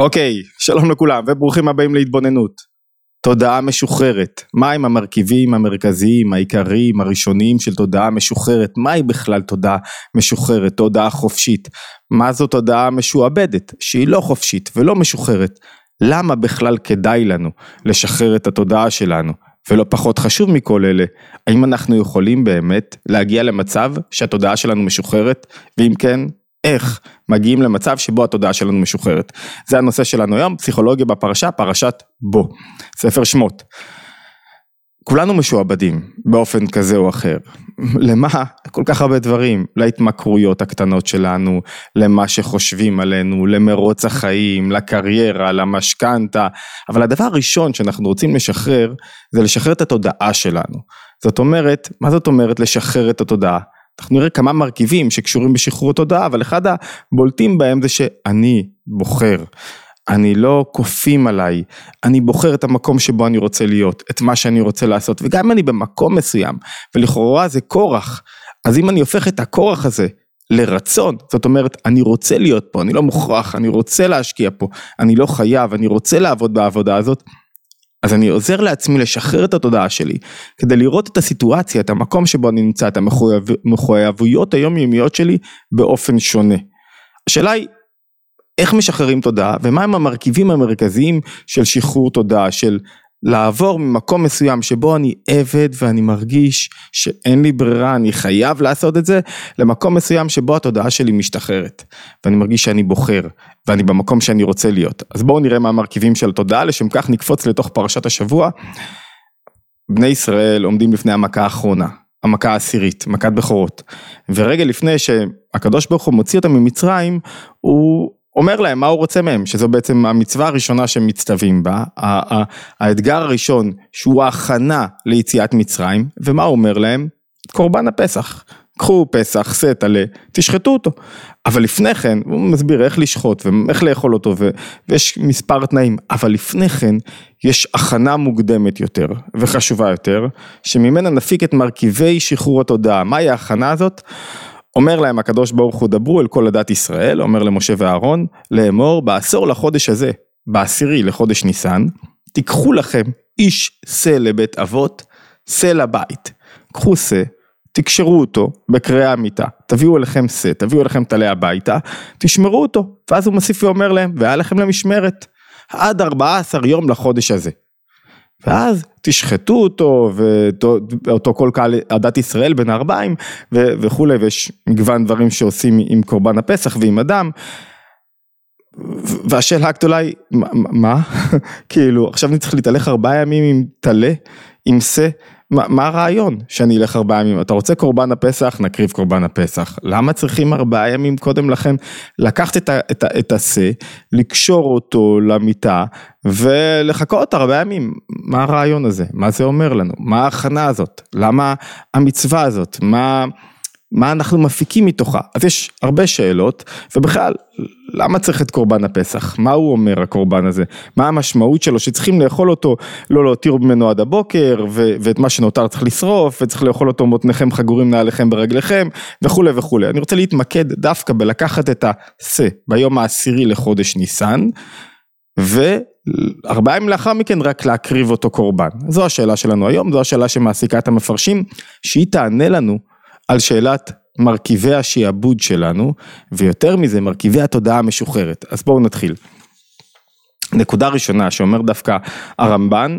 אוקיי, שלום לכולם וברוכים הבאים להתבוננות. תודעה משוחררת, מהם המרכיבים המרכזיים, העיקריים, הראשוניים של תודעה משוחררת? מהי בכלל תודעה משוחררת, תודעה חופשית? מה זו תודעה משועבדת, שהיא לא חופשית ולא משוחררת? למה בכלל כדאי לנו לשחרר את התודעה שלנו? ולא פחות חשוב מכל אלה, האם אנחנו יכולים באמת להגיע למצב שהתודעה שלנו משוחררת? ואם כן, איך מגיעים למצב שבו התודעה שלנו משוחררת. זה הנושא שלנו היום, פסיכולוגיה בפרשה, פרשת בו, ספר שמות. כולנו משועבדים באופן כזה או אחר. למה? כל כך הרבה דברים. להתמכרויות הקטנות שלנו, למה שחושבים עלינו, למרוץ החיים, לקריירה, למשכנתה. אבל הדבר הראשון שאנחנו רוצים לשחרר, זה לשחרר את התודעה שלנו. זאת אומרת, מה זאת אומרת לשחרר את התודעה? אנחנו נראה כמה מרכיבים שקשורים בשחרור תודעה, אבל אחד הבולטים בהם זה שאני בוחר. אני לא כופים עליי, אני בוחר את המקום שבו אני רוצה להיות, את מה שאני רוצה לעשות, וגם אם אני במקום מסוים, ולכאורה זה כורח, אז אם אני הופך את הכורח הזה לרצון, זאת אומרת, אני רוצה להיות פה, אני לא מוכרח, אני רוצה להשקיע פה, אני לא חייב, אני רוצה לעבוד בעבודה הזאת, אז אני עוזר לעצמי לשחרר את התודעה שלי, כדי לראות את הסיטואציה, את המקום שבו אני נמצא, את המחויבויות היומיומיות שלי באופן שונה. השאלה היא, איך משחררים תודעה, ומהם המרכיבים המרכזיים של שחרור תודעה, של לעבור ממקום מסוים שבו אני עבד ואני מרגיש שאין לי ברירה, אני חייב לעשות את זה, למקום מסוים שבו התודעה שלי משתחררת, ואני מרגיש שאני בוחר, ואני במקום שאני רוצה להיות. אז בואו נראה מה המרכיבים של התודעה, לשם כך נקפוץ לתוך פרשת השבוע. בני ישראל עומדים לפני המכה האחרונה, המכה העשירית, מכת בכורות, ורגע לפני שהקדוש ברוך הוא מוציא אותם ממצרים, הוא אומר להם מה הוא רוצה מהם, שזו בעצם המצווה הראשונה שהם מצטווים בה, האתגר הראשון שהוא ההכנה ליציאת מצרים, ומה הוא אומר להם? קורבן הפסח. קחו פסח, שא תשחטו אותו. אבל לפני כן, הוא מסביר איך לשחוט ואיך לאכול אותו ו, ויש מספר תנאים, אבל לפני כן יש הכנה מוקדמת יותר וחשובה יותר, שממנה נפיק את מרכיבי שחרור התודעה. מהי ההכנה הזאת? אומר להם הקדוש ברוך הוא דברו אל כל עדת ישראל, אומר למשה ואהרון, לאמור בעשור לחודש הזה, בעשירי לחודש ניסן, תיקחו לכם איש שא לבית אבות, שא לבית. קחו שא, תקשרו אותו בקרעי המיטה, תביאו אליכם שא, תביאו אליכם טלה הביתה, תשמרו אותו. ואז הוא מוסיף ואומר להם, והיה לכם למשמרת, עד 14 יום לחודש הזה. ואז תשחטו אותו ואותו כל קהל עדת ישראל בין הארבעים וכולי ויש מגוון דברים שעושים עם קורבן הפסח ועם אדם. והשאלה הגדולה היא מה כאילו עכשיו אני צריך להתהלך ארבעה ימים עם טלה עם שא מה, מה הרעיון שאני אלך ארבעה ימים? אתה רוצה קורבן הפסח? נקריב קורבן הפסח. למה צריכים ארבעה ימים קודם לכן לקחת את, את, את השה, לקשור אותו למיטה ולחכות ארבעה ימים? מה הרעיון הזה? מה זה אומר לנו? מה ההכנה הזאת? למה המצווה הזאת? מה... מה אנחנו מפיקים מתוכה? אז יש הרבה שאלות, ובכלל, למה צריך את קורבן הפסח? מה הוא אומר הקורבן הזה? מה המשמעות שלו שצריכים לאכול אותו, לא להותיר ממנו עד הבוקר, ו- ואת מה שנותר צריך לשרוף, וצריך לאכול אותו מותניכם חגורים נעליכם ברגליכם, וכולי וכולי. אני רוצה להתמקד דווקא בלקחת את השה ביום העשירי לחודש ניסן, וארבעה ימים לאחר מכן רק להקריב אותו קורבן. זו השאלה שלנו היום, זו השאלה שמעסיקה את המפרשים, שהיא תענה לנו על שאלת מרכיבי השעבוד שלנו, ויותר מזה מרכיבי התודעה המשוחררת. אז בואו נתחיל. נקודה ראשונה שאומר דווקא הרמב"ן,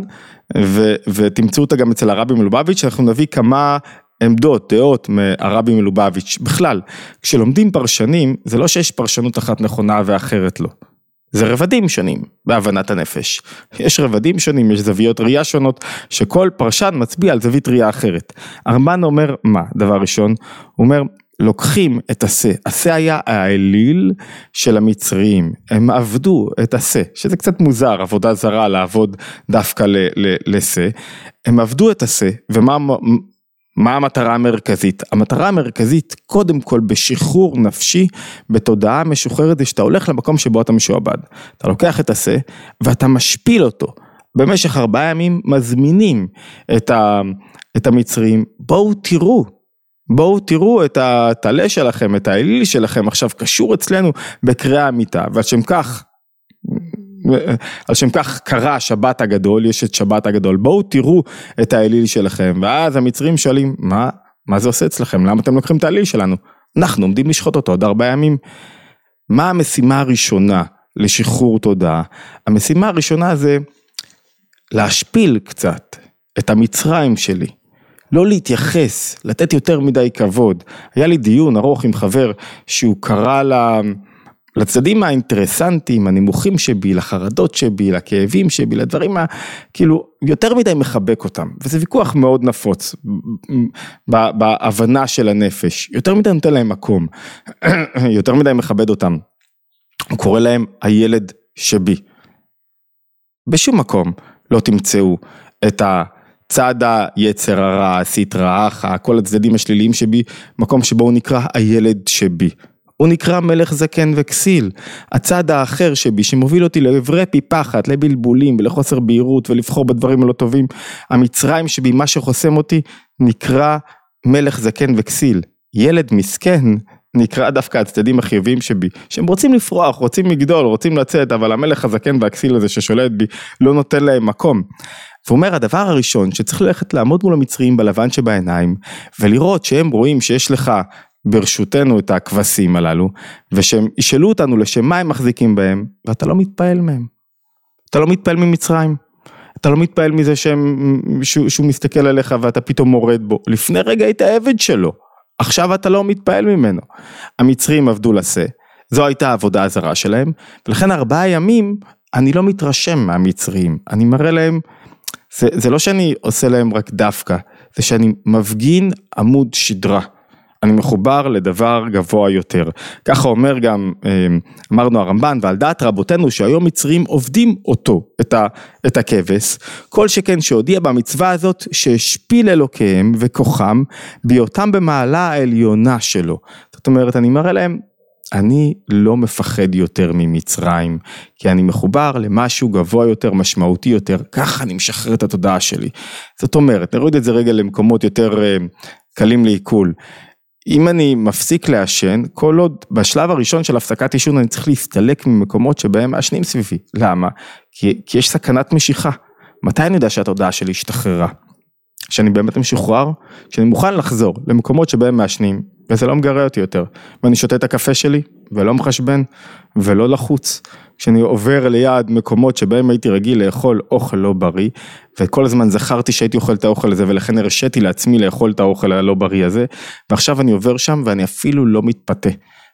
ו, ותמצאו אותה גם אצל הרבי מלובביץ', אנחנו נביא כמה עמדות, דעות מהרבי מלובביץ'. בכלל, כשלומדים פרשנים, זה לא שיש פרשנות אחת נכונה ואחרת לא. זה רבדים שונים בהבנת הנפש. יש רבדים שונים, יש זוויות ראייה שונות, שכל פרשן מצביע על זווית ראייה אחרת. הרמב"ן אומר, מה? דבר ראשון, הוא אומר, לוקחים את השה, השה היה האליל של המצריים, הם עבדו את השה, שזה קצת מוזר, עבודה זרה לעבוד דווקא לשה, הם עבדו את השה, ומה מה המטרה המרכזית? המטרה המרכזית קודם כל בשחרור נפשי, בתודעה משוחררת, זה שאתה הולך למקום שבו אתה משועבד. אתה לוקח את השה ואתה משפיל אותו. במשך ארבעה ימים מזמינים את, ה, את המצרים, בואו תראו, בואו תראו את הטלה שלכם, את האליל שלכם עכשיו קשור אצלנו בקריאה המיטה, ועל שם כך על שם כך קרא שבת הגדול, יש את שבת הגדול, בואו תראו את האליל שלכם, ואז המצרים שואלים, מה, מה זה עושה אצלכם, למה אתם לוקחים את האליל שלנו? אנחנו עומדים לשחוט אותו עוד ארבעה ימים. מה המשימה הראשונה לשחרור תודעה? המשימה הראשונה זה להשפיל קצת את המצרים שלי. לא להתייחס, לתת יותר מדי כבוד. היה לי דיון ארוך עם חבר שהוא קרא לה... לצדדים האינטרסנטיים, הנמוכים שבי, לחרדות שבי, לכאבים שבי, לדברים ה... כאילו, יותר מדי מחבק אותם, וזה ויכוח מאוד נפוץ בהבנה של הנפש, יותר מדי נותן להם מקום, יותר מדי מכבד אותם. הוא קורא להם הילד שבי. בשום מקום לא תמצאו את הצד היצר הרע, הסטרא אחא, כל הצדדים השליליים שבי, מקום שבו הוא נקרא הילד שבי. הוא נקרא מלך זקן וכסיל. הצד האחר שבי שמוביל אותי לעברי פי פחת, לבלבולים ולחוסר בהירות ולבחור בדברים הלא טובים. המצרים שבי, מה שחוסם אותי, נקרא מלך זקן וכסיל. ילד מסכן נקרא דווקא הצדדים החיוביים שבי, שהם רוצים לפרוח, רוצים לגדול, רוצים לצאת, אבל המלך הזקן והכסיל הזה ששולט בי לא נותן להם מקום. והוא אומר הדבר הראשון שצריך ללכת לעמוד מול המצרים בלבן שבעיניים ולראות שהם רואים שיש לך ברשותנו את הכבשים הללו, ושהם ישאלו אותנו לשם מה הם מחזיקים בהם, ואתה לא מתפעל מהם. אתה לא מתפעל ממצרים. אתה לא מתפעל מזה שהם, שהוא, שהוא מסתכל עליך ואתה פתאום מורד בו. לפני רגע היית עבד שלו, עכשיו אתה לא מתפעל ממנו. המצרים עבדו לשה, זו הייתה העבודה הזרה שלהם, ולכן ארבעה ימים אני לא מתרשם מהמצרים, אני מראה להם, זה, זה לא שאני עושה להם רק דווקא, זה שאני מפגין עמוד שדרה. אני מחובר לדבר גבוה יותר. ככה אומר גם, אמ, אמרנו הרמב"ן, ועל דעת רבותינו שהיום מצרים עובדים אותו, את, ה, את הכבש, כל שכן שהודיע במצווה הזאת שהשפיל אלוקיהם וכוחם בהיותם במעלה העליונה שלו. זאת אומרת, אני מראה להם, אני לא מפחד יותר ממצרים, כי אני מחובר למשהו גבוה יותר, משמעותי יותר, ככה אני משחרר את התודעה שלי. זאת אומרת, נוריד את זה רגע למקומות יותר אה, קלים לעיכול. אם אני מפסיק לעשן, כל עוד בשלב הראשון של הפסקת עישון אני צריך להסתלק ממקומות שבהם מעשנים סביבי. למה? כי, כי יש סכנת משיכה. מתי אני יודע שהתודעה שלי השתחררה? שאני באמת משוחרר, שאני מוכן לחזור למקומות שבהם מעשנים, וזה לא מגרה אותי יותר. ואני שותה את הקפה שלי, ולא מחשבן, ולא לחוץ. כשאני עובר ליד מקומות שבהם הייתי רגיל לאכול אוכל לא בריא, וכל הזמן זכרתי שהייתי אוכל את האוכל הזה, ולכן הרשיתי לעצמי לאכול את האוכל הלא בריא הזה, ועכשיו אני עובר שם ואני אפילו לא מתפתה.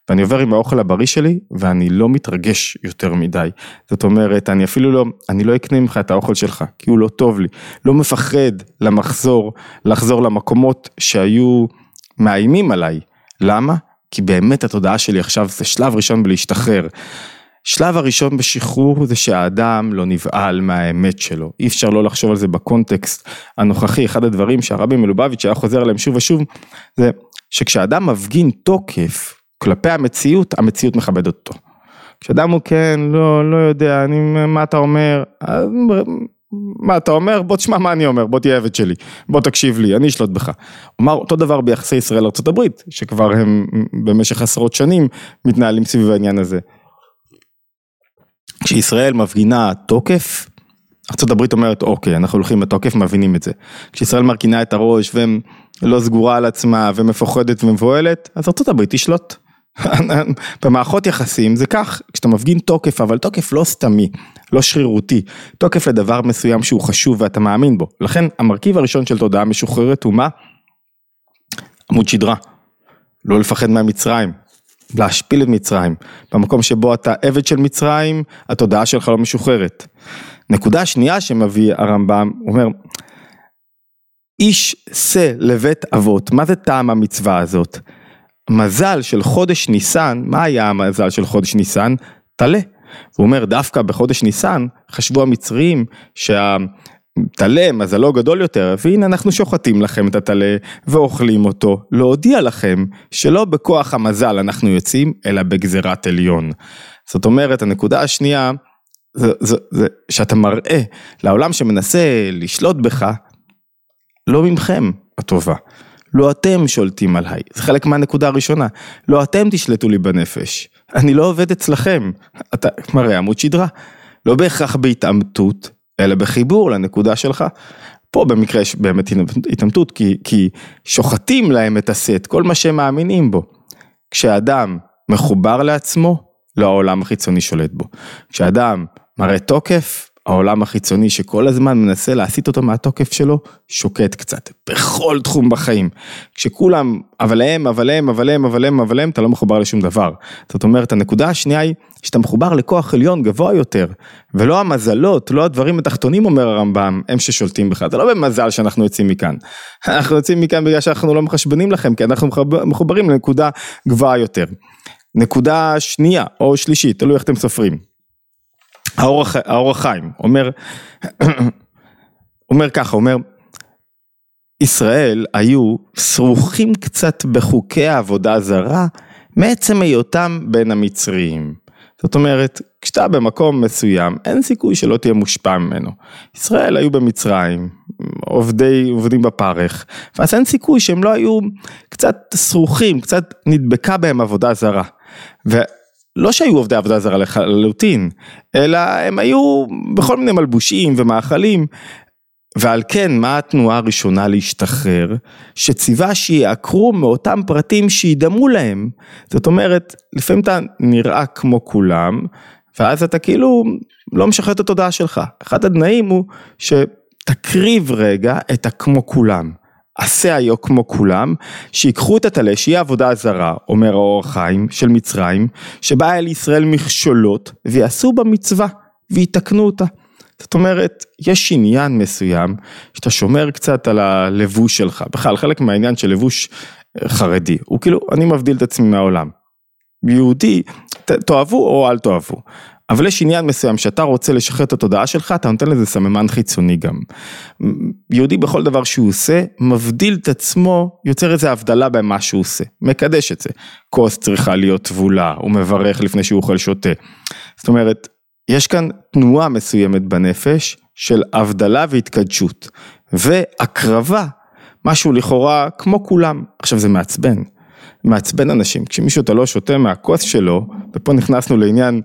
ואני עובר עם האוכל הבריא שלי, ואני לא מתרגש יותר מדי. זאת אומרת, אני אפילו לא, אני לא אקנה ממך את האוכל שלך, כי הוא לא טוב לי. לא מפחד למחזור, לחזור למקומות שהיו מאיימים עליי. למה? כי באמת התודעה שלי עכשיו זה שלב ראשון בלהשתחרר. שלב הראשון בשחרור זה שהאדם לא נבהל מהאמת שלו, אי אפשר לא לחשוב על זה בקונטקסט הנוכחי, אחד הדברים שהרבי מלובביץ' היה חוזר עליהם שוב ושוב, זה שכשאדם מפגין תוקף כלפי המציאות, המציאות מכבדת אותו. כשאדם הוא כן, לא, לא יודע, אני, מה אתה אומר, מה אתה אומר, בוא תשמע מה אני אומר, בוא תהיה עבד שלי, בוא תקשיב לי, אני אשלוט בך. אומר אותו דבר ביחסי ישראל-ארה"ב, שכבר הם במשך עשרות שנים מתנהלים סביב העניין הזה. כשישראל מפגינה תוקף, ארה"ב אומרת אוקיי, אנחנו הולכים בתוקף, מבינים את זה. כשישראל מרכינה את הראש ולא סגורה על עצמה ומפוחדת ומבוהלת, אז ארה"ב תשלוט. במערכות יחסים זה כך, כשאתה מפגין תוקף, אבל תוקף לא סתמי, לא שרירותי, תוקף לדבר מסוים שהוא חשוב ואתה מאמין בו. לכן המרכיב הראשון של תודעה משוחררת הוא מה? עמוד שדרה. לא לפחד מהמצרים, להשפיל את מצרים. במקום שבו אתה עבד של מצרים, התודעה שלך לא משוחררת. נקודה שנייה שמביא הרמב"ם, הוא אומר, איש שא לבית אבות, מה זה טעם המצווה הזאת? מזל של חודש ניסן, מה היה המזל של חודש ניסן? טלה. הוא אומר דווקא בחודש ניסן חשבו המצרים שה... טלה, מזלו גדול יותר, והנה אנחנו שוחטים לכם את הטלה ואוכלים אותו, להודיע לכם שלא בכוח המזל אנחנו יוצאים, אלא בגזירת עליון. זאת אומרת, הנקודה השנייה, זה, זה, זה שאתה מראה לעולם שמנסה לשלוט בך, לא ממכם הטובה. לא אתם שולטים עליי, זה חלק מהנקודה הראשונה. לא אתם תשלטו לי בנפש, אני לא עובד אצלכם. אתה מראה עמוד שדרה. לא בהכרח בהתעמתות, אלא בחיבור לנקודה שלך. פה במקרה יש באמת התעמתות, כי, כי שוחטים להם את הסט, כל מה שהם מאמינים בו. כשאדם מחובר לעצמו, לא העולם החיצוני שולט בו. כשאדם מראה תוקף, העולם החיצוני שכל הזמן מנסה להסיט אותו מהתוקף שלו, שוקט קצת, בכל תחום בחיים. כשכולם, אבל הם, אבל הם, אבל הם, אבל הם, אבל הם, אתה לא מחובר לשום דבר. זאת אומרת, הנקודה השנייה היא, שאתה מחובר לכוח עליון גבוה יותר, ולא המזלות, לא הדברים התחתונים, אומר הרמב"ם, הם ששולטים בך. זה לא במזל שאנחנו יוצאים מכאן. אנחנו יוצאים מכאן בגלל שאנחנו לא מחשבנים לכם, כי אנחנו מחוברים לנקודה גבוהה יותר. נקודה שנייה, או שלישית, תלוי איך אתם סופרים. האור החיים אומר, אומר ככה, אומר, ישראל היו סרוכים קצת בחוקי העבודה הזרה מעצם היותם בין המצריים. זאת אומרת, כשאתה במקום מסוים, אין סיכוי שלא תהיה מושפע ממנו. ישראל היו במצרים, עובדי, עובדים בפרך, ואז אין סיכוי שהם לא היו קצת סרוכים, קצת נדבקה בהם עבודה זרה. לא שהיו עובדי עבודה זרה לחלוטין, אלא הם היו בכל מיני מלבושים ומאכלים. ועל כן, מה התנועה הראשונה להשתחרר? שציווה שיעקרו מאותם פרטים שידמו להם. זאת אומרת, לפעמים אתה נראה כמו כולם, ואז אתה כאילו לא משחרר את התודעה שלך. אחד התנאים הוא שתקריב רגע את הכמו כולם. עשה היו כמו כולם, שיקחו את הטלה, שיהיה עבודה זרה, אומר האור החיים של מצרים, שבאה אל ישראל מכשולות, ויעשו בה מצווה, ויתקנו אותה. זאת אומרת, יש עניין מסוים, שאתה שומר קצת על הלבוש שלך, בכלל חלק מהעניין של לבוש אה, חרדי, הוא כאילו, אני מבדיל את עצמי מהעולם. יהודי, תאהבו או אל תאהבו. אבל יש עניין מסוים שאתה רוצה לשחרר את התודעה שלך, אתה נותן לזה סממן חיצוני גם. יהודי בכל דבר שהוא עושה, מבדיל את עצמו, יוצר איזה הבדלה במה שהוא עושה, מקדש את זה. כוס צריכה להיות טבולה, הוא מברך לפני שהוא אוכל שותה. זאת אומרת, יש כאן תנועה מסוימת בנפש של הבדלה והתקדשות, והקרבה, משהו לכאורה כמו כולם. עכשיו זה מעצבן. מעצבן אנשים, כשמישהו אתה לא שותה מהכוס שלו, ופה נכנסנו לעניין,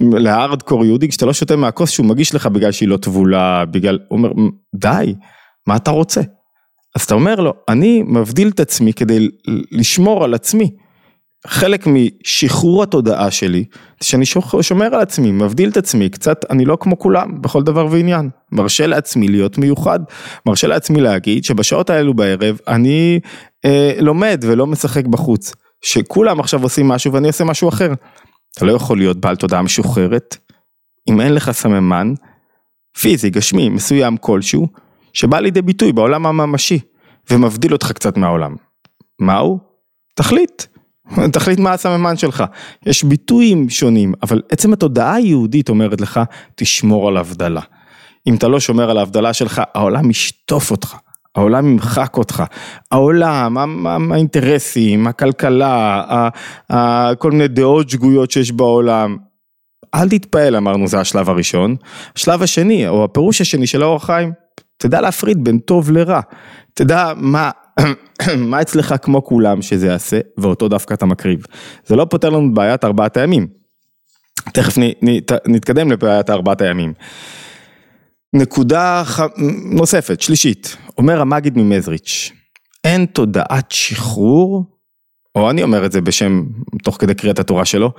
להארדקור יהודי, כשאתה לא שותה מהכוס שהוא מגיש לך בגלל שהיא לא טבולה, בגלל, הוא אומר, די, מה אתה רוצה? אז אתה אומר לו, אני מבדיל את עצמי כדי לשמור על עצמי. חלק משחרור התודעה שלי, שאני שומר על עצמי, מבדיל את עצמי, קצת אני לא כמו כולם, בכל דבר ועניין. מרשה לעצמי להיות מיוחד, מרשה לעצמי להגיד שבשעות האלו בערב אני אה, לומד ולא משחק בחוץ. שכולם עכשיו עושים משהו ואני עושה משהו אחר. אתה לא יכול להיות בעל תודעה משוחררת, אם אין לך סממן פיזי, גשמי, מסוים כלשהו, שבא לידי ביטוי בעולם הממשי, ומבדיל אותך קצת מהעולם. מהו? תחליט. תחליט מה הסממן שלך. יש ביטויים שונים, אבל עצם התודעה היהודית אומרת לך, תשמור על הבדלה. אם אתה לא שומר על ההבדלה שלך, העולם ישטוף אותך. העולם ימחק אותך, העולם, האינטרסים, הכלכלה, כל מיני דעות שגויות שיש בעולם. אל תתפעל אמרנו זה השלב הראשון. השלב השני, או הפירוש השני של האור החיים, תדע להפריד בין טוב לרע. תדע מה, מה אצלך כמו כולם שזה יעשה, ואותו דווקא אתה מקריב. זה לא פותר לנו את בעיית ארבעת הימים. תכף נ, נ, נתקדם לבעיית ארבעת הימים. נקודה ח... נוספת, שלישית, אומר המגיד ממזריץ', אין תודעת שחרור, או אני אומר את זה בשם, תוך כדי קריאת התורה שלו,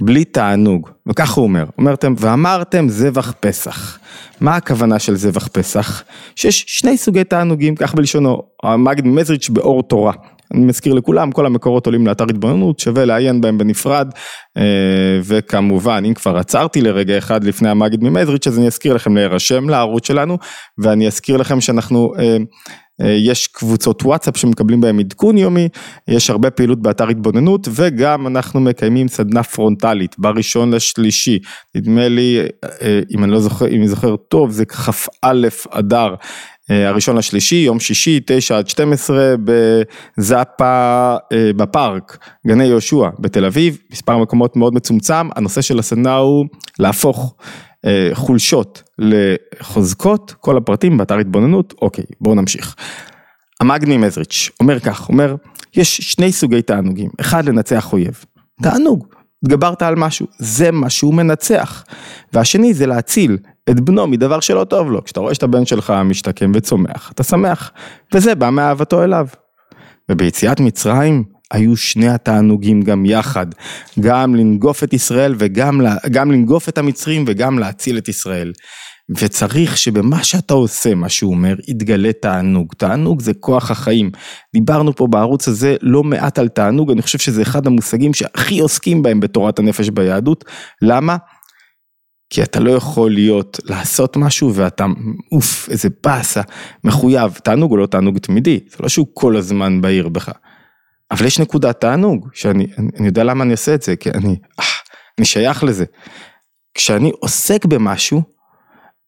בלי תענוג, וכך הוא אומר, אומרתם, ואמרתם זבח פסח. מה הכוונה של זבח פסח? שיש שני סוגי תענוגים, כך בלשונו, המגיד ממזריץ' באור תורה. אני מזכיר לכולם, כל המקורות עולים לאתר התבוננות, שווה לעיין בהם בנפרד, אה, וכמובן, אם כבר עצרתי לרגע אחד לפני המגיד ממזריץ', אז אני אזכיר לכם להירשם לערוץ שלנו, ואני אזכיר לכם שאנחנו... אה, אה, יש קבוצות וואטסאפ שמקבלים בהם עדכון יומי, יש הרבה פעילות באתר התבוננות וגם אנחנו מקיימים סדנה פרונטלית בראשון לשלישי, נדמה לי, אם אני לא זוכר, אם אני זוכר טוב, זה כ"א אדר. אה, הראשון לשלישי, יום שישי, 9 עד 12 בזאפה אה, בפארק, גני יהושע בתל אביב, מספר מקומות מאוד מצומצם, הנושא של הסדנה הוא להפוך אה, חולשות לחוזקות, כל הפרטים באתר התבוננות, אוקיי, בואו נמשיך. המגני מזריץ' אומר כך, אומר, יש שני סוגי תענוגים, אחד לנצח אויב, תענוג, התגברת על משהו, זה מה שהוא מנצח. והשני זה להציל את בנו מדבר שלא טוב לו. כשאתה רואה שאת הבן שלך משתקם וצומח, אתה שמח, וזה בא מאהבתו אליו. וביציאת מצרים היו שני התענוגים גם יחד, גם לנגוף את ישראל וגם גם לנגוף את המצרים וגם להציל את ישראל. וצריך שבמה שאתה עושה, מה שהוא אומר, יתגלה תענוג. תענוג זה כוח החיים. דיברנו פה בערוץ הזה לא מעט על תענוג, אני חושב שזה אחד המושגים שהכי עוסקים בהם בתורת הנפש ביהדות. למה? כי אתה לא יכול להיות, לעשות משהו ואתה, אוף, איזה באסה, מחויב. תענוג הוא לא תענוג תמידי, זה לא שהוא כל הזמן בעיר בך. אבל יש נקודת תענוג, שאני אני, אני יודע למה אני עושה את זה, כי אני, אה, אני שייך לזה. כשאני עוסק במשהו,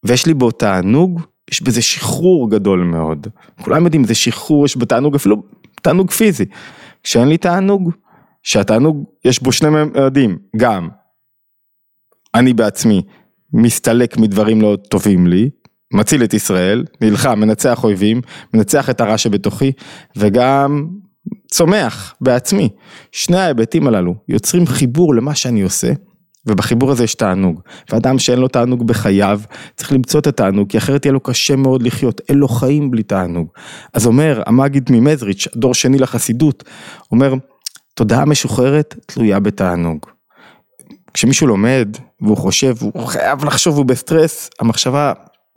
ויש לי בו תענוג, יש בזה שחרור גדול מאוד. כולם יודעים, זה שחרור, יש בתענוג אפילו תענוג פיזי. כשאין לי תענוג, שהתענוג יש בו שני ממדים, גם אני בעצמי מסתלק מדברים לא טובים לי, מציל את ישראל, נלחם, מנצח אויבים, מנצח את הרע שבתוכי, וגם צומח בעצמי. שני ההיבטים הללו יוצרים חיבור למה שאני עושה, ובחיבור הזה יש תענוג. ואדם שאין לו תענוג בחייו, צריך למצוא את התענוג, כי אחרת יהיה לו קשה מאוד לחיות. אין לו חיים בלי תענוג. אז אומר המגיד ממזריץ', דור שני לחסידות, אומר, תודעה משוחררת תלויה בתענוג. כשמישהו לומד והוא חושב, הוא חייב לחשוב, הוא בסטרס, המחשבה,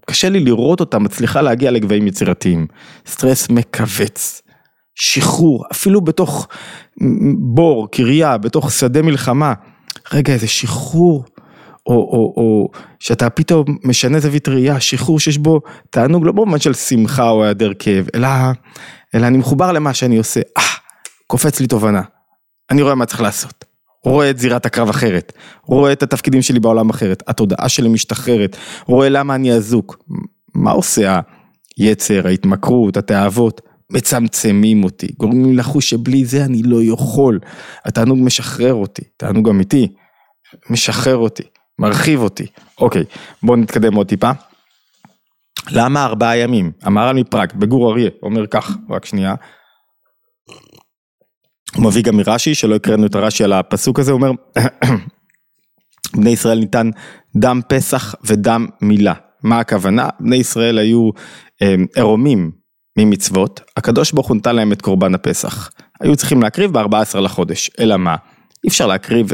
קשה לי לראות אותה, מצליחה להגיע לגבהים יצירתיים. סטרס מכווץ. שחרור, אפילו בתוך בור, קריה, בתוך שדה מלחמה. רגע, איזה שחרור, או, או, או שאתה פתאום משנה זווית ראייה, שחרור שיש בו תענוג, לא במובן של שמחה או היעדר כאב, אלא, אלא אני מחובר למה שאני עושה, אה, קופץ לי תובנה, אני רואה מה צריך לעשות. רואה את זירת הקרב אחרת, רואה את התפקידים שלי בעולם אחרת, התודעה שלי משתחררת, רואה למה אני אזוק. מה עושה היצר, ההתמכרות, התאוות? מצמצמים אותי, גורמים לחוש שבלי זה אני לא יכול. התענוג משחרר אותי, תענוג אמיתי, משחרר אותי, מרחיב אותי. אוקיי, בואו נתקדם עוד טיפה. למה ארבעה ימים? המהר"ל מפראג, בגור אריה, אומר כך, רק שנייה. הוא מביא גם מרש"י, שלא הקראנו את הרש"י על הפסוק הזה, הוא אומר, בני ישראל ניתן דם פסח ודם מילה. מה הכוונה? בני ישראל היו אה, עירומים ממצוות, הקדוש ברוך הוא נתן להם את קורבן הפסח. היו צריכים להקריב ב-14 לחודש, אלא מה? אי אפשר להקריב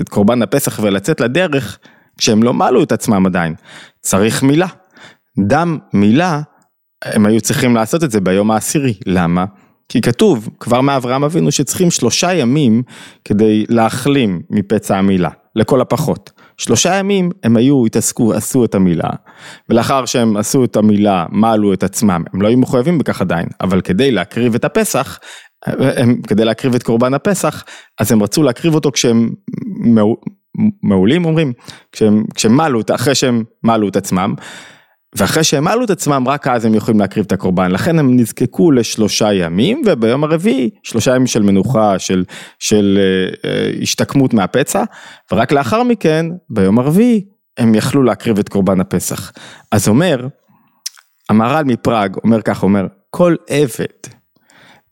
את קורבן הפסח ולצאת לדרך כשהם לא מעלו את עצמם עדיין. צריך מילה. דם מילה, הם היו צריכים לעשות את זה ביום העשירי. למה? כי כתוב כבר מאברהם אבינו שצריכים שלושה ימים כדי להחלים מפצע המילה, לכל הפחות. שלושה ימים הם היו, התעסקו, עשו את המילה, ולאחר שהם עשו את המילה, מעלו את עצמם, הם לא היו מחויבים בכך עדיין, אבל כדי להקריב את הפסח, הם, כדי להקריב את קורבן הפסח, אז הם רצו להקריב אותו כשהם מעולים אומרים, כשהם, כשהם מעלו, אחרי שהם מעלו את עצמם, ואחרי שהם מעלו את עצמם, רק אז הם יכולים להקריב את הקורבן. לכן הם נזקקו לשלושה ימים, וביום הרביעי, שלושה ימים של מנוחה, של, של אה, אה, השתקמות מהפצע, ורק לאחר מכן, ביום הרביעי, הם יכלו להקריב את קורבן הפסח. אז אומר, המהר"ל מפראג אומר כך, אומר, כל עבד,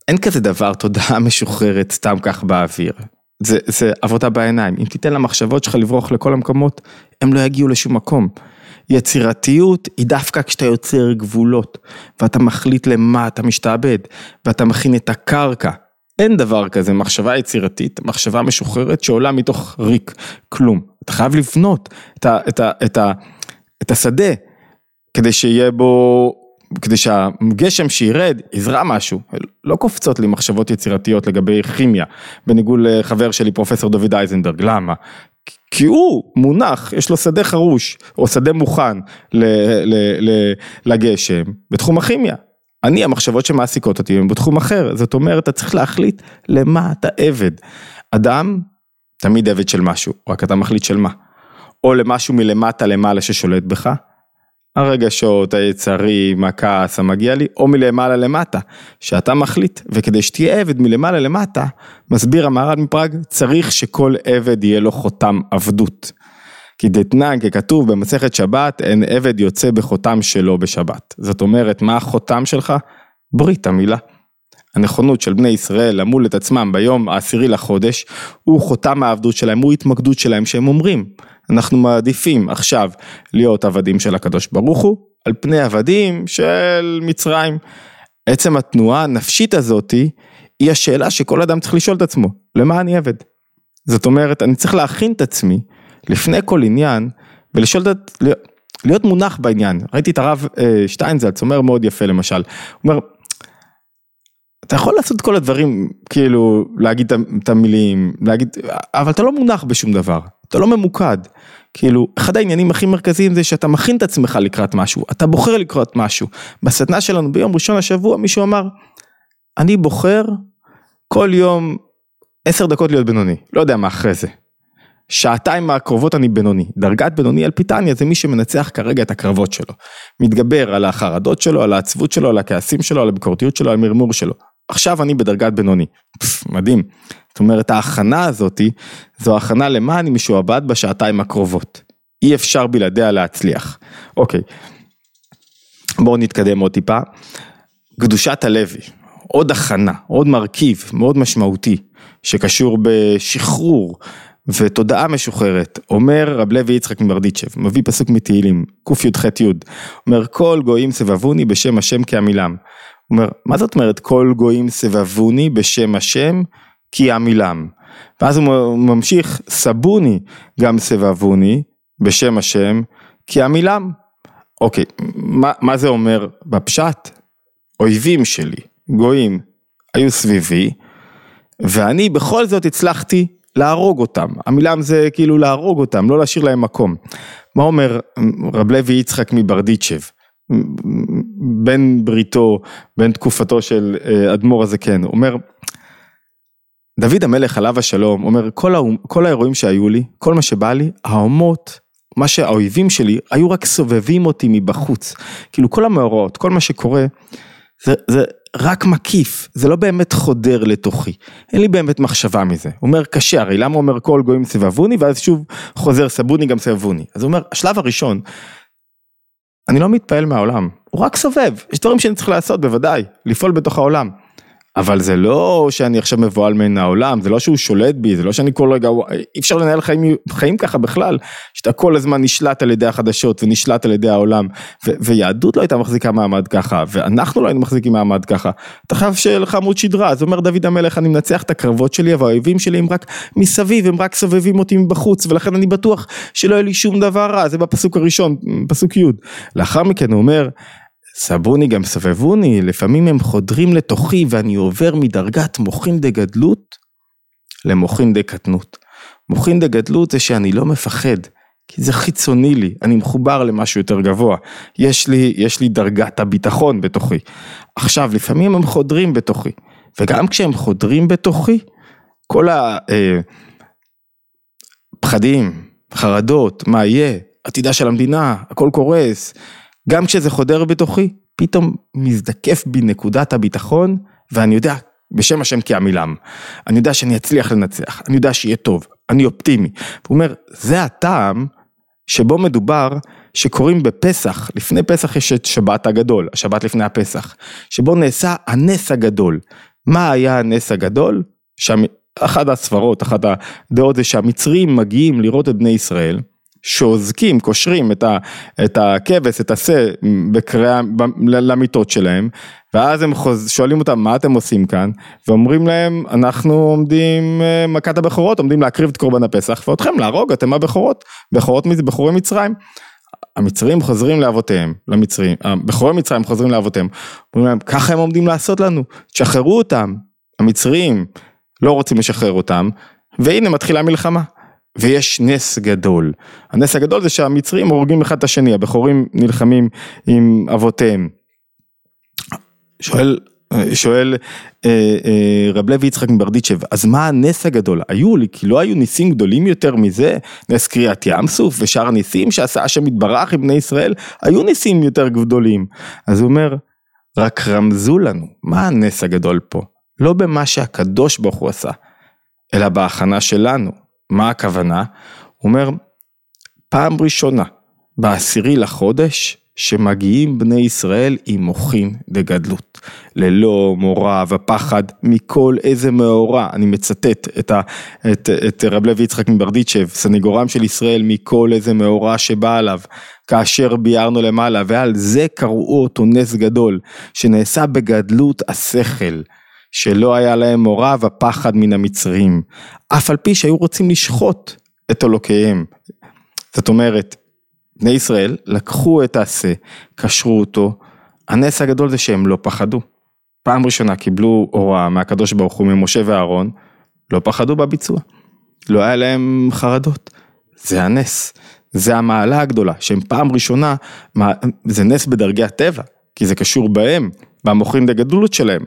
אין כזה דבר תודעה משוחררת סתם כך באוויר. זה, זה עבודה בעיניים. אם תיתן למחשבות שלך לברוח לכל המקומות, הם לא יגיעו לשום מקום. יצירתיות היא דווקא כשאתה יוצר גבולות, ואתה מחליט למה אתה משתעבד, ואתה מכין את הקרקע. אין דבר כזה מחשבה יצירתית, מחשבה משוחררת שעולה מתוך ריק, כלום. אתה חייב לבנות את, ה, את, ה, את, ה, את השדה, כדי שיהיה בו, כדי שהגשם שירד יזרע משהו. לא קופצות לי מחשבות יצירתיות לגבי כימיה, בניגוד לחבר שלי פרופסור דוד אייזנברג, למה? כי הוא מונח, יש לו שדה חרוש, או שדה מוכן ל, ל, ל, לגשם, בתחום הכימיה. אני, המחשבות שמעסיקות אותי הן בתחום אחר, זאת אומרת, אתה צריך להחליט למה אתה עבד. אדם, תמיד עבד של משהו, רק אתה מחליט של מה. או למשהו מלמטה למעלה ששולט בך, הרגשות, היצרים, הכעס המגיע לי, או מלמעלה למטה, שאתה מחליט, וכדי שתהיה עבד מלמעלה למטה, מסביר המהר"ל מפראג, צריך שכל עבד יהיה לו חותם עבדות. כי דתנן, ככתוב במסכת שבת, אין עבד יוצא בחותם שלו בשבת. זאת אומרת, מה החותם שלך? ברית המילה. הנכונות של בני ישראל למול את עצמם ביום העשירי לחודש, הוא חותם העבדות שלהם, הוא התמקדות שלהם שהם אומרים, אנחנו מעדיפים עכשיו להיות עבדים של הקדוש ברוך הוא, על פני עבדים של מצרים. עצם התנועה הנפשית הזאתי, היא השאלה שכל אדם צריך לשאול את עצמו, למה אני עבד? זאת אומרת, אני צריך להכין את עצמי לפני כל עניין ולשאול את, להיות מונח בעניין. ראיתי את הרב אה, שטיינזלץ אומר מאוד יפה למשל, הוא אומר, אתה יכול לעשות כל הדברים, כאילו, להגיד את המילים, להגיד, אבל אתה לא מונח בשום דבר, אתה לא ממוקד. כאילו, אחד העניינים הכי מרכזיים זה שאתה מכין את עצמך לקראת משהו, אתה בוחר לקראת משהו. בסדנה שלנו ביום ראשון השבוע מישהו אמר, אני בוחר כל יום עשר דקות להיות בינוני, לא יודע מה אחרי זה. שעתיים מהקרבות אני בינוני, דרגת בינוני על פיטניה זה מי שמנצח כרגע את הקרבות שלו. מתגבר על החרדות שלו, על העצבות שלו, על הכעסים שלו, על הביקורתיות שלו, על המרמור שלו. עכשיו אני בדרגת בינוני, פס, מדהים. זאת אומרת ההכנה הזאתי, זו הכנה למה אני משועבד בשעתיים הקרובות. אי אפשר בלעדיה להצליח. אוקיי, בואו נתקדם עוד טיפה. קדושת הלוי, עוד הכנה, עוד מרכיב מאוד משמעותי, שקשור בשחרור ותודעה משוחררת, אומר רב לוי יצחק מברדיצ'ב, מביא פסוק מתהילים, קי"ח-י, אומר כל גויים סבבוני בשם השם כעמילם. אומר, מה זאת אומרת כל גויים סבבוני בשם השם כי עמילם? ואז הוא ממשיך, סבוני גם סבבוני בשם השם כי עמילם. אוקיי, מה, מה זה אומר בפשט? אויבים שלי, גויים, היו סביבי, ואני בכל זאת הצלחתי להרוג אותם, המילם זה כאילו להרוג אותם, לא להשאיר להם מקום. מה אומר רב לוי יצחק מברדיצ'ב, בן בריתו, בן תקופתו של אה, אדמו"ר הזקן, אומר, דוד המלך עליו השלום, אומר כל, האומ, כל האירועים שהיו לי, כל מה שבא לי, האומות, מה שהאויבים שלי, היו רק סובבים אותי מבחוץ. כאילו כל המאורעות, כל מה שקורה, זה, זה רק מקיף, זה לא באמת חודר לתוכי, אין לי באמת מחשבה מזה. אומר קשה, הרי למה אומר כל גויים סבבוני, ואז שוב חוזר סבוני גם סבבוני. אז הוא אומר, השלב הראשון, אני לא מתפעל מהעולם, הוא רק סובב, יש דברים שאני צריך לעשות בוודאי, לפעול בתוך העולם. אבל זה לא שאני עכשיו מבוהל מן העולם, זה לא שהוא שולט בי, זה לא שאני כל רגע, אי אפשר לנהל חיים, חיים ככה בכלל, שאתה כל הזמן נשלט על ידי החדשות ונשלט על ידי העולם, ו- ויהדות לא הייתה מחזיקה מעמד ככה, ואנחנו לא היינו מחזיקים מעמד ככה. אתה חייב שיהיה לך עמוד שדרה, אז אומר דוד המלך, אני מנצח את הקרבות שלי, והאויבים שלי הם רק מסביב, הם רק סובבים אותי מבחוץ, ולכן אני בטוח שלא יהיה לי שום דבר רע, זה בפסוק הראשון, פסוק י'. לאחר מכן הוא אומר, סבוני גם סבבוני, לפעמים הם חודרים לתוכי ואני עובר מדרגת מוחין דגדלות למוחין דקטנות. מוחין דגדלות זה שאני לא מפחד, כי זה חיצוני לי, אני מחובר למשהו יותר גבוה. יש לי, יש לי דרגת הביטחון בתוכי. עכשיו, לפעמים הם חודרים בתוכי, וגם כשהם חודרים בתוכי, כל הפחדים, אה, חרדות, מה יהיה, עתידה של המדינה, הכל קורס, גם כשזה חודר בתוכי, פתאום מזדקף בי נקודת הביטחון, ואני יודע, בשם השם כי עמילם, אני יודע שאני אצליח לנצח, אני יודע שיהיה טוב, אני אופטימי. הוא אומר, זה הטעם שבו מדובר שקוראים בפסח, לפני פסח יש את שבת הגדול, השבת לפני הפסח, שבו נעשה הנס הגדול. מה היה הנס הגדול? שם, אחת הסברות, אחת הדעות זה שהמצרים מגיעים לראות את בני ישראל, שאוזקים, קושרים את, ה, את הכבש, את השה, בקריאה, למיטות שלהם, ואז הם חוז, שואלים אותם מה אתם עושים כאן, ואומרים להם אנחנו עומדים, אה, מכת הבכורות, עומדים להקריב את קורבן הפסח, ואותכם להרוג, אתם הבכורות, בכורות, בכורי מצרים. המצרים חוזרים לאבותיהם, למצרים, בכורי מצרים חוזרים לאבותיהם, אומרים להם ככה הם עומדים לעשות לנו, תשחררו אותם, המצרים לא רוצים לשחרר אותם, והנה מתחילה מלחמה. ויש נס גדול. הנס הגדול זה שהמצרים הורגים אחד את השני, הבכורים נלחמים עם אבותיהם. שואל, שואל אה, אה, רב לוי יצחק מברדיצ'ב, אז מה הנס הגדול? היו לי, כי לא היו ניסים גדולים יותר מזה? נס קריעת ים סוף ושאר הניסים שעשה השם יתברך עם בני ישראל? היו ניסים יותר גדולים. אז הוא אומר, רק רמזו לנו, מה הנס הגדול פה? לא במה שהקדוש ברוך הוא עשה, אלא בהכנה שלנו. מה הכוונה? הוא אומר, פעם ראשונה, בעשירי לחודש, שמגיעים בני ישראל עם מוחין דגדלות, ללא מורא ופחד מכל איזה מאורע, אני מצטט את, ה, את, את רב לוי יצחק מברדיצ'ב, סניגורם של ישראל מכל איזה מאורע שבא עליו, כאשר ביארנו למעלה, ועל זה קראו אותו נס גדול, שנעשה בגדלות השכל. שלא היה להם מורא ופחד מן המצרים, אף על פי שהיו רוצים לשחוט את אלוקיהם. זאת אומרת, בני ישראל לקחו את העשה, קשרו אותו, הנס הגדול זה שהם לא פחדו. פעם ראשונה קיבלו הוראה מהקדוש ברוך הוא ממשה ואהרון, לא פחדו בביצוע. לא היה להם חרדות. זה הנס. זה המעלה הגדולה, שהם פעם ראשונה, זה נס בדרגי הטבע, כי זה קשור בהם, והמוכרים לגדלות שלהם.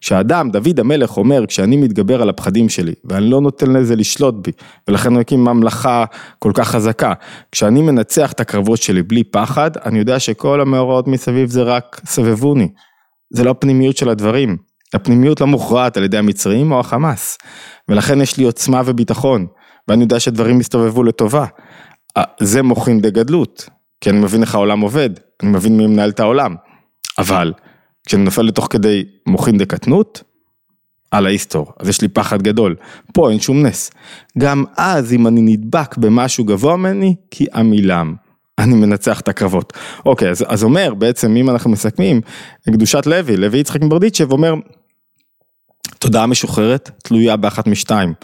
כשאדם, דוד המלך אומר, כשאני מתגבר על הפחדים שלי, ואני לא נותן לזה לשלוט בי, ולכן הוא הקים ממלכה כל כך חזקה, כשאני מנצח את הקרבות שלי בלי פחד, אני יודע שכל המאורעות מסביב זה רק סבבוני. זה לא הפנימיות של הדברים. הפנימיות לא מוכרעת על ידי המצרים או החמאס. ולכן יש לי עוצמה וביטחון, ואני יודע שדברים מסתובבו לטובה. זה מוכרים בגדלות, כי אני מבין איך העולם עובד, אני מבין מי מנהל את העולם. אבל כשאני נופל לתוך כדי מוחין דקטנות, על ההיסטור, אז יש לי פחד גדול. פה אין שום נס. גם אז אם אני נדבק במשהו גבוה ממני, כי עמילם. אני מנצח את הקרבות. אוקיי, אז, אז אומר בעצם אם אנחנו מסכמים, קדושת לוי, לוי יצחק מברדיצ'ב אומר, תודעה משוחררת תלויה באחת משתיים.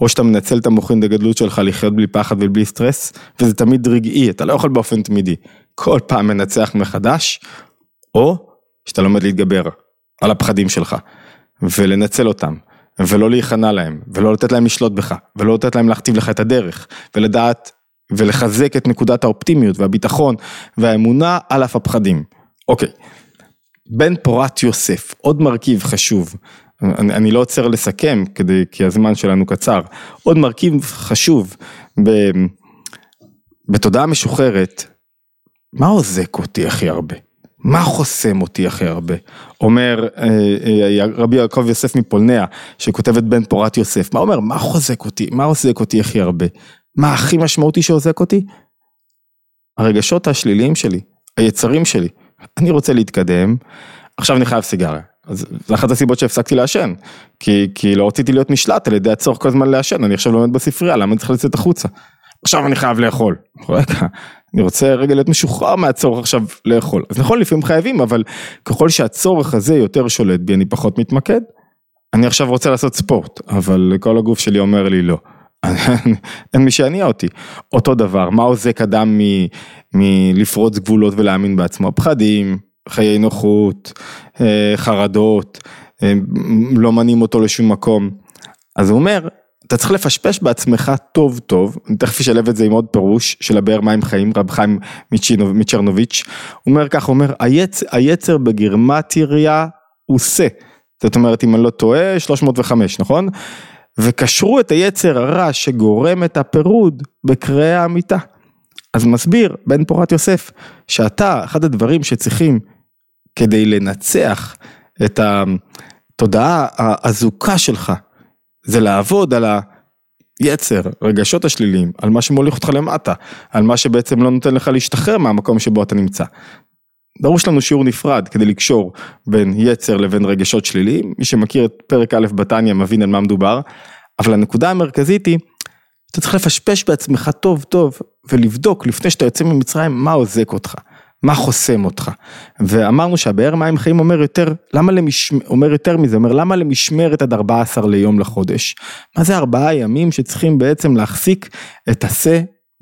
או שאתה מנצל את המוחין דגדלות שלך לחיות בלי פחד ובלי סטרס, וזה תמיד רגעי, אתה לא יכול באופן תמידי. כל פעם מנצח מחדש, או שאתה לומד להתגבר על הפחדים שלך, ולנצל אותם, ולא להיכנע להם, ולא לתת להם לשלוט בך, ולא לתת להם להכתיב לך את הדרך, ולדעת ולחזק את נקודת האופטימיות והביטחון והאמונה על אף הפחדים. אוקיי, בן פורת יוסף, עוד מרכיב חשוב, אני, אני לא עוצר לסכם כדי, כי הזמן שלנו קצר, עוד מרכיב חשוב ב, בתודעה משוחררת, מה עוזק אותי הכי הרבה? מה חוסם אותי הכי הרבה? אומר אה, אה, רבי יעקב יוסף מפולניה, שכותב את בן פורת יוסף, מה אומר? מה חוזק אותי? מה עוזק אותי הכי הרבה? מה הכי משמעותי שעוזק אותי? הרגשות השליליים שלי, היצרים שלי. אני רוצה להתקדם, עכשיו אני חייב סיגריה. אז זו אחת הסיבות שהפסקתי לעשן, כי, כי לא רציתי להיות נשלט על ידי הצורך כל הזמן לעשן, אני עכשיו לומד בספרייה, למה אני צריך לצאת החוצה? עכשיו אני חייב לאכול. רגע, אני רוצה רגע להיות משוחרר מהצורך עכשיו לאכול. אז נכון, לפעמים חייבים, אבל ככל שהצורך הזה יותר שולט בי, אני פחות מתמקד. אני עכשיו רוצה לעשות ספורט, אבל כל הגוף שלי אומר לי לא. אין מי שיניע אותי. אותו דבר, מה עוזק אדם מלפרוץ גבולות ולהאמין בעצמו? פחדים, חיי נוחות, אה, חרדות, אה, לא מניעים אותו לשום מקום. אז הוא אומר, אתה צריך לפשפש בעצמך טוב טוב, אני תכף אשלב את זה עם עוד פירוש של הבאר מים חיים, רב חיים מצ'רנוביץ', הוא אומר ככה, הוא אומר, היצ, היצר בגירמטריה הוא שא, זאת אומרת אם אני לא טועה, 305, נכון? וקשרו את היצר הרע שגורם את הפירוד בקריאה האמיתה. אז מסביר בן פורת יוסף, שאתה, אחד הדברים שצריכים כדי לנצח את התודעה האזוקה שלך, זה לעבוד על היצר, רגשות השליליים, על מה שמוליך אותך למטה, על מה שבעצם לא נותן לך להשתחרר מהמקום שבו אתה נמצא. דרוש לנו שיעור נפרד כדי לקשור בין יצר לבין רגשות שליליים, מי שמכיר את פרק א' בתניא מבין על מה מדובר, אבל הנקודה המרכזית היא, אתה צריך לפשפש בעצמך טוב טוב ולבדוק לפני שאתה יוצא ממצרים מה עוזק אותך. מה חוסם אותך. ואמרנו שהבאר מים חיים אומר יותר, למה למש... אומר יותר מזה, אומר למה למשמרת עד 14 ליום לחודש? מה זה ארבעה ימים שצריכים בעצם להחזיק את השה,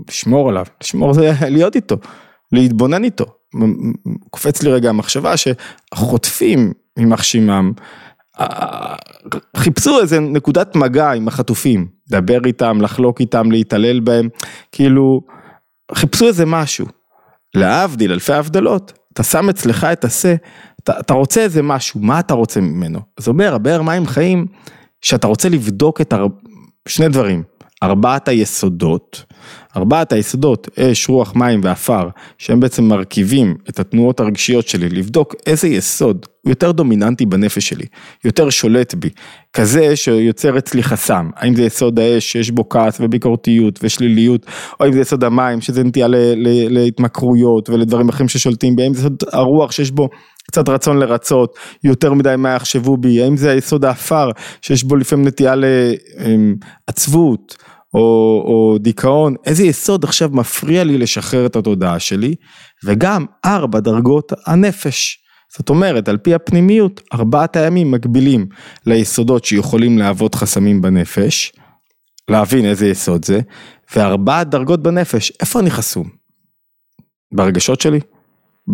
לשמור עליו, לשמור זה להיות איתו, להתבונן איתו. קופץ לי רגע המחשבה שהחוטפים יימח שמם, חיפשו איזה נקודת מגע עם החטופים, לדבר איתם, לחלוק איתם, להתעלל בהם, כאילו חיפשו איזה משהו. להבדיל אלפי הבדלות, אתה שם אצלך את השה, אתה, אתה רוצה איזה משהו, מה אתה רוצה ממנו? אז אומר, הבאר מים חיים, שאתה רוצה לבדוק את הר... שני דברים, ארבעת היסודות, ארבעת היסודות, אש, רוח, מים ועפר, שהם בעצם מרכיבים את התנועות הרגשיות שלי, לבדוק איזה יסוד הוא יותר דומיננטי בנפש שלי, יותר שולט בי, כזה שיוצר אצלי חסם, האם זה יסוד האש שיש בו כעס וביקורתיות ושליליות, או אם זה יסוד המים שזה נטייה להתמכרויות ולדברים אחרים ששולטים בי, האם זה יסוד הרוח שיש בו קצת רצון לרצות, יותר מדי מה יחשבו בי, האם זה היסוד האפר שיש בו לפעמים נטייה לעצבות או, או דיכאון, איזה יסוד עכשיו מפריע לי לשחרר את התודעה שלי, וגם ארבע דרגות הנפש. זאת אומרת, על פי הפנימיות, ארבעת הימים מקבילים ליסודות שיכולים להוות חסמים בנפש, להבין איזה יסוד זה, וארבעת דרגות בנפש, איפה אני חסום? ברגשות שלי?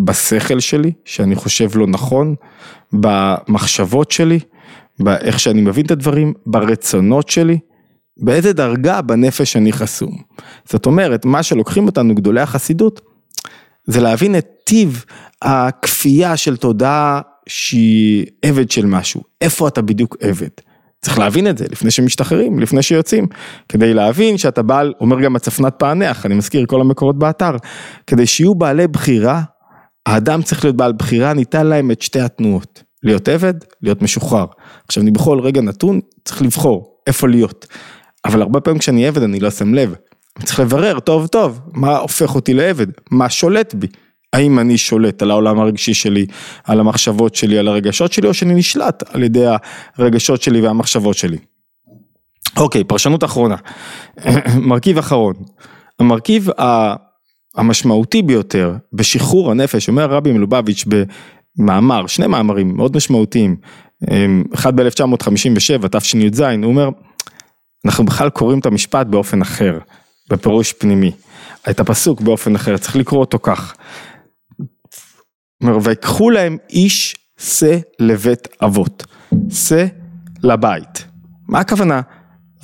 בשכל שלי, שאני חושב לא נכון, במחשבות שלי, באיך שאני מבין את הדברים, ברצונות שלי, באיזה דרגה בנפש אני חסום. זאת אומרת, מה שלוקחים אותנו גדולי החסידות, זה להבין את טיב הכפייה של תודעה שהיא עבד של משהו, איפה אתה בדיוק עבד. צריך להבין את זה לפני שמשתחררים, לפני שיוצאים, כדי להבין שאתה בעל, אומר גם הצפנת פענח, אני מזכיר כל המקורות באתר, כדי שיהיו בעלי בחירה האדם צריך להיות בעל בחירה, ניתן להם את שתי התנועות, להיות עבד, להיות משוחרר. עכשיו אני בכל רגע נתון צריך לבחור איפה להיות, אבל הרבה פעמים כשאני עבד אני לא שם לב, אני צריך לברר טוב טוב מה הופך אותי לעבד, מה שולט בי, האם אני שולט על העולם הרגשי שלי, על המחשבות שלי, על הרגשות שלי, או שאני נשלט על ידי הרגשות שלי והמחשבות שלי. אוקיי, פרשנות אחרונה, מרכיב אחרון, המרכיב המשמעותי ביותר בשחרור הנפש, אומר רבי מלובביץ' במאמר, שני מאמרים מאוד משמעותיים, אחד ב-1957, תשי"ז, הוא אומר, אנחנו בכלל קוראים את המשפט באופן אחר, בפירוש פנימי, את הפסוק באופן אחר, צריך לקרוא אותו כך. ויקחו להם איש שא לבית אבות, שא לבית. מה הכוונה?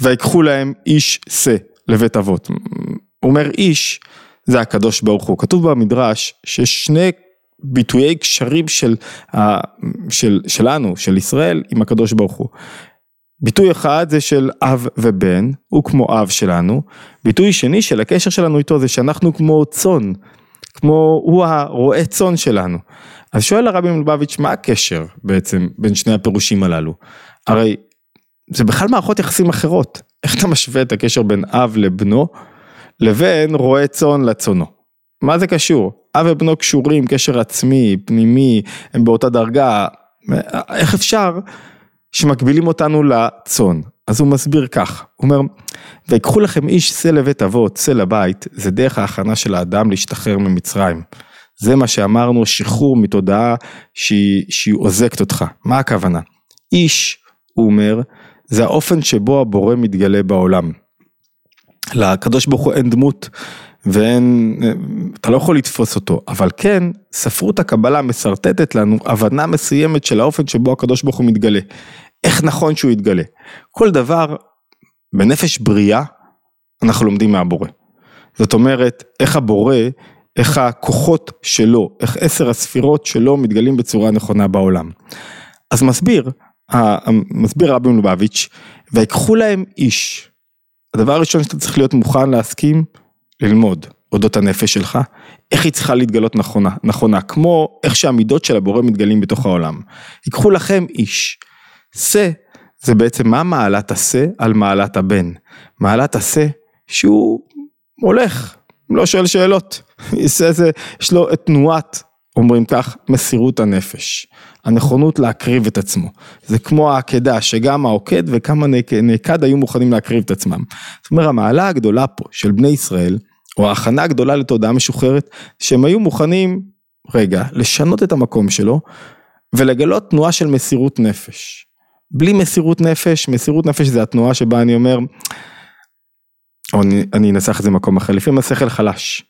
ויקחו להם איש שא לבית אבות. הוא אומר איש, זה הקדוש ברוך הוא. כתוב במדרש שיש שני ביטויי קשרים של, של, שלנו, של ישראל, עם הקדוש ברוך הוא. ביטוי אחד זה של אב ובן, הוא כמו אב שלנו. ביטוי שני של הקשר שלנו איתו זה שאנחנו כמו צאן, כמו הוא הרועה צאן שלנו. אז שואל הרבי מלובביץ' מה הקשר בעצם בין שני הפירושים הללו? הרי זה בכלל מערכות יחסים אחרות. איך אתה משווה את הקשר בין אב לבנו לבין רועה צאן לצונו. מה זה קשור? אב ובנו קשורים, קשר עצמי, פנימי, הם באותה דרגה, איך אפשר שמקבילים אותנו לצאן? אז הוא מסביר כך, הוא אומר, ויקחו לכם איש שא לבית אבות, שא לבית, זה דרך ההכנה של האדם להשתחרר ממצרים. זה מה שאמרנו, שחרור מתודעה שהיא, שהיא עוזקת אותך. מה הכוונה? איש, הוא אומר, זה האופן שבו הבורא מתגלה בעולם. לקדוש ברוך הוא אין דמות ואין, אתה לא יכול לתפוס אותו, אבל כן, ספרות הקבלה משרטטת לנו הבנה מסוימת של האופן שבו הקדוש ברוך הוא מתגלה. איך נכון שהוא יתגלה. כל דבר בנפש בריאה אנחנו לומדים מהבורא. זאת אומרת, איך הבורא, איך הכוחות שלו, איך עשר הספירות שלו מתגלים בצורה נכונה בעולם. אז מסביר, מסביר רבי מלובביץ', ויקחו להם איש, הדבר הראשון שאתה צריך להיות מוכן להסכים, ללמוד אודות הנפש שלך, איך היא צריכה להתגלות נכונה, נכונה, כמו איך שהמידות של הבורא מתגלים בתוך העולם. ייקחו לכם איש. שא זה בעצם מה מעלת השא על מעלת הבן. מעלת השא שהוא הולך, לא שואל שאלות. יש לו את תנועת אומרים כך, מסירות הנפש, הנכונות להקריב את עצמו. זה כמו העקדה, שגם העוקד וכמה נעקד היו מוכנים להקריב את עצמם. זאת אומרת, המעלה הגדולה פה של בני ישראל, או ההכנה הגדולה לתודעה משוחררת, שהם היו מוכנים, רגע, לשנות את המקום שלו, ולגלות תנועה של מסירות נפש. בלי מסירות נפש, מסירות נפש זה התנועה שבה אני אומר, או אני, אני אנסח את זה במקום אחר, לפעמים השכל חלש.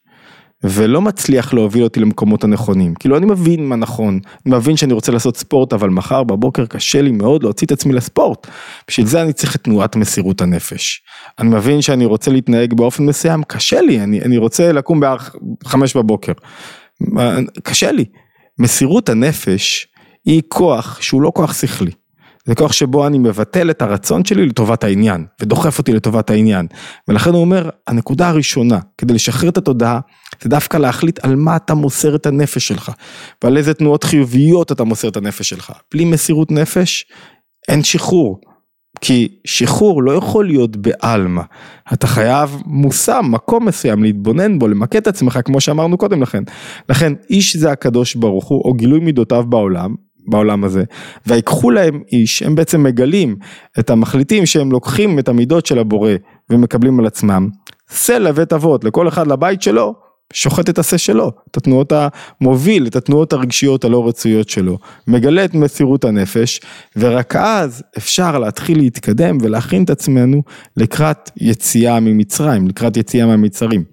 ולא מצליח להוביל אותי למקומות הנכונים. כאילו אני מבין מה נכון, אני מבין שאני רוצה לעשות ספורט, אבל מחר בבוקר קשה לי מאוד להוציא את עצמי לספורט. בשביל זה אני צריך את תנועת מסירות הנפש. אני מבין שאני רוצה להתנהג באופן מסוים, קשה לי, אני, אני רוצה לקום בערך חמש בבוקר. קשה לי. מסירות הנפש היא כוח שהוא לא כוח שכלי. זה כוח שבו אני מבטל את הרצון שלי לטובת העניין, ודוחף אותי לטובת העניין. ולכן הוא אומר, הנקודה הראשונה, כדי לשחרר את התודעה, זה דווקא להחליט על מה אתה מוסר את הנפש שלך, ועל איזה תנועות חיוביות אתה מוסר את הנפש שלך. בלי מסירות נפש, אין שחרור. כי שחרור לא יכול להיות בעלמא, אתה חייב מושם, מקום מסוים, להתבונן בו, למקד את עצמך, כמו שאמרנו קודם לכן. לכן, איש זה הקדוש ברוך הוא, או גילוי מידותיו בעולם, בעולם הזה, ויקחו להם איש, הם בעצם מגלים את המחליטים שהם לוקחים את המידות של הבורא ומקבלים על עצמם, סלע בית אבות, לכל אחד לבית שלו, שוחט את השה שלו, את התנועות המוביל, את התנועות הרגשיות הלא רצויות שלו, מגלה את מסירות הנפש, ורק אז אפשר להתחיל להתקדם ולהכין את עצמנו לקראת יציאה ממצרים, לקראת יציאה מהמצרים.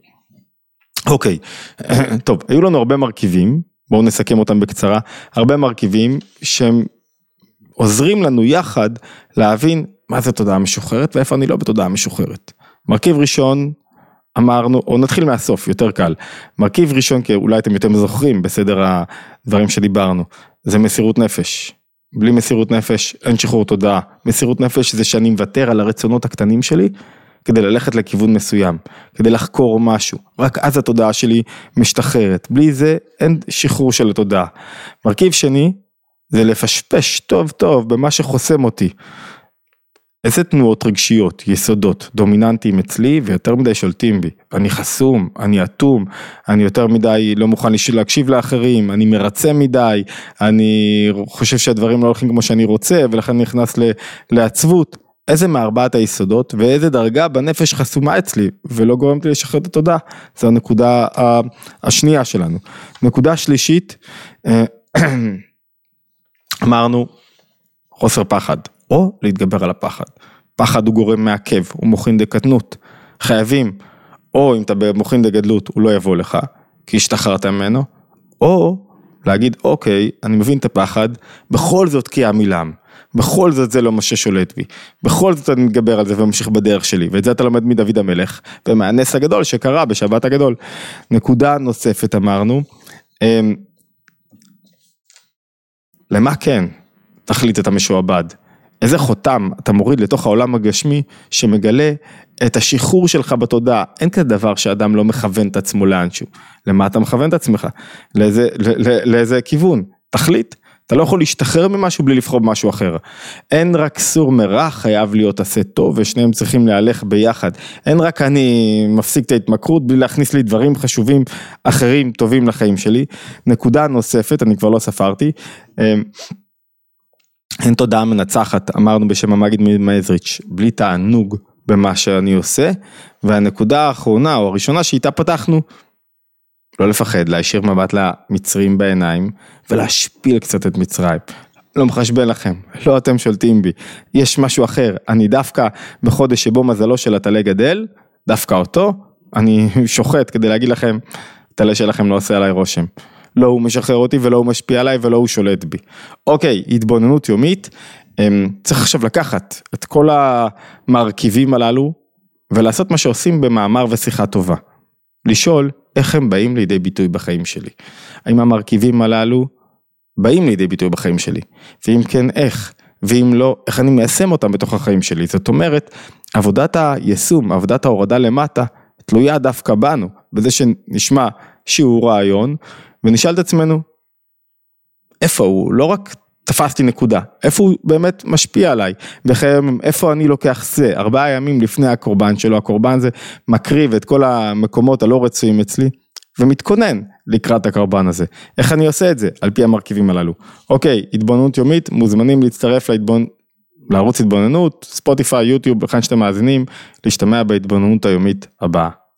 אוקיי, טוב, היו לנו הרבה מרכיבים, בואו נסכם אותם בקצרה, הרבה מרכיבים שהם עוזרים לנו יחד להבין מה זה תודעה משוחררת ואיפה אני לא בתודעה משוחררת. מרכיב ראשון, אמרנו, או נתחיל מהסוף, יותר קל. מרכיב ראשון, כי אולי אתם יותר זוכרים בסדר הדברים שדיברנו, זה מסירות נפש. בלי מסירות נפש אין שחרור תודעה. מסירות נפש זה שאני מוותר על הרצונות הקטנים שלי כדי ללכת לכיוון מסוים, כדי לחקור משהו. רק אז התודעה שלי משתחררת. בלי זה אין שחרור של התודעה. מרכיב שני זה לפשפש טוב טוב במה שחוסם אותי. איזה תנועות רגשיות, יסודות, דומיננטיים אצלי ויותר מדי שולטים בי. אני חסום, אני אטום, אני יותר מדי לא מוכן להקשיב לאחרים, אני מרצה מדי, אני חושב שהדברים לא הולכים כמו שאני רוצה ולכן נכנס לעצבות. איזה מארבעת היסודות ואיזה דרגה בנפש חסומה אצלי ולא גורמת לי לשחרר את התודעה, זו הנקודה השנייה שלנו. נקודה שלישית, אה, אמרנו חוסר פחד. או להתגבר על הפחד. פחד הוא גורם מעכב, הוא מוכין דקטנות. חייבים, או אם אתה במוכין דגדלות, הוא לא יבוא לך, כי השתחררת ממנו, או להגיד, אוקיי, אני מבין את הפחד, בכל זאת כי עמילם. בכל זאת זה לא מה ששולט בי, בכל זאת אני מתגבר על זה וממשיך בדרך שלי, ואת זה אתה לומד מדוד המלך, ומהנס הגדול שקרה בשבת הגדול. נקודה נוספת אמרנו, אמ, למה כן תחליט את המשועבד? איזה חותם אתה מוריד לתוך העולם הגשמי שמגלה את השחרור שלך בתודעה. אין כזה דבר שאדם לא מכוון את עצמו לאנשהו. למה אתה מכוון את עצמך? לאיזה, לא, לאיזה כיוון? תחליט. אתה לא יכול להשתחרר ממשהו בלי לבחור במשהו אחר. אין רק סור מרע חייב להיות עשה טוב ושניהם צריכים להלך ביחד. אין רק אני מפסיק את ההתמכרות בלי להכניס לי דברים חשובים אחרים טובים לחיים שלי. נקודה נוספת, אני כבר לא ספרתי. אמ, אין תודעה מנצחת, אמרנו בשם המגיד מזריץ', בלי תענוג במה שאני עושה, והנקודה האחרונה או הראשונה שאיתה פתחנו, לא לפחד, להישיר מבט למצרים בעיניים ולהשפיל קצת את מצרים. לא מחשבן לכם, לא אתם שולטים בי, יש משהו אחר, אני דווקא בחודש שבו מזלו של הטלה גדל, דווקא אותו, אני שוחט כדי להגיד לכם, הטלה שלכם לא עושה עליי רושם. לא הוא משחרר אותי ולא הוא משפיע עליי ולא הוא שולט בי. אוקיי, התבוננות יומית, אמ, צריך עכשיו לקחת את כל המרכיבים הללו ולעשות מה שעושים במאמר ושיחה טובה. לשאול איך הם באים לידי ביטוי בחיים שלי. האם המרכיבים הללו באים לידי ביטוי בחיים שלי? ואם כן, איך? ואם לא, איך אני מיישם אותם בתוך החיים שלי? זאת אומרת, עבודת היישום, עבודת ההורדה למטה, תלויה דווקא בנו, בזה שנשמע שיעור רעיון, ונשאל את עצמנו, איפה הוא? לא רק תפסתי נקודה, איפה הוא באמת משפיע עליי היום, איפה אני לוקח זה, ארבעה ימים לפני הקורבן שלו, הקורבן זה מקריב את כל המקומות הלא רצויים אצלי, ומתכונן לקראת הקורבן הזה. איך אני עושה את זה? על פי המרכיבים הללו. אוקיי, התבוננות יומית, מוזמנים להצטרף להתבונ... לערוץ התבוננות, ספוטיפיי, יוטיוב, היכן שאתם מאזינים, להשתמע בהתבוננות היומית הבאה.